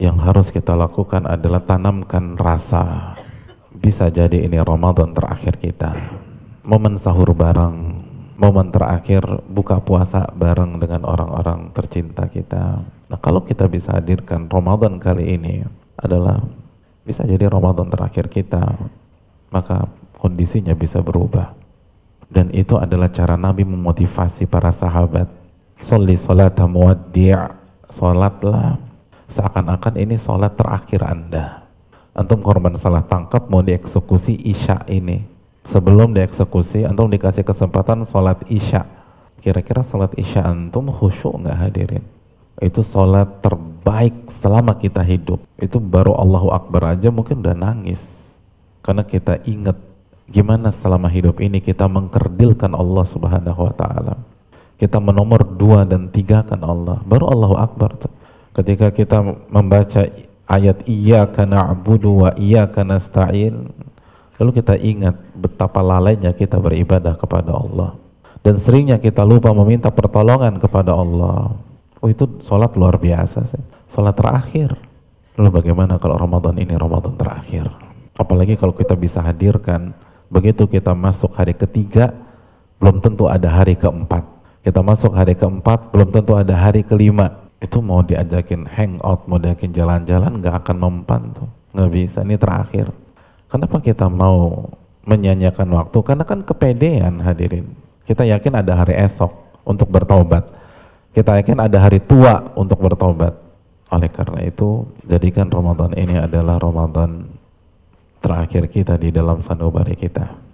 yang harus kita lakukan adalah tanamkan rasa. Bisa jadi ini Ramadan terakhir kita. Momen sahur bareng, momen terakhir buka puasa bareng dengan orang-orang tercinta kita. Nah kalau kita bisa hadirkan Ramadan kali ini adalah bisa jadi Ramadan terakhir kita, maka kondisinya bisa berubah. Dan itu adalah cara Nabi memotivasi para sahabat. Soli salat muwaddi' Salatlah seakan-akan ini salat terakhir Anda. Antum korban salah tangkap mau dieksekusi Isya ini. Sebelum dieksekusi, antum dikasih kesempatan salat Isya. Kira-kira salat Isya antum khusyuk nggak hadirin? Itu salat terbaik selama kita hidup. Itu baru Allahu Akbar aja mungkin udah nangis. Karena kita ingat gimana selama hidup ini kita mengkerdilkan Allah Subhanahu wa taala. Kita menomor dua dan tiga kan Allah. Baru Allahu Akbar tuh. Ketika kita membaca ayat iyyaka na'budu wa iyyaka nasta'in, lalu kita ingat betapa lalainya kita beribadah kepada Allah. Dan seringnya kita lupa meminta pertolongan kepada Allah. Oh itu sholat luar biasa sih. Sholat terakhir. Lalu bagaimana kalau Ramadan ini Ramadan terakhir? Apalagi kalau kita bisa hadirkan Begitu kita masuk hari ketiga, belum tentu ada hari keempat. Kita masuk hari keempat, belum tentu ada hari kelima. Itu mau diajakin hangout, mau diajakin jalan-jalan, nggak akan mempan tuh. Nggak bisa, ini terakhir. Kenapa kita mau menyanyikan waktu? Karena kan kepedean hadirin. Kita yakin ada hari esok untuk bertobat. Kita yakin ada hari tua untuk bertobat. Oleh karena itu, jadikan Ramadan ini adalah Ramadan terakhir kita di dalam sanubari kita.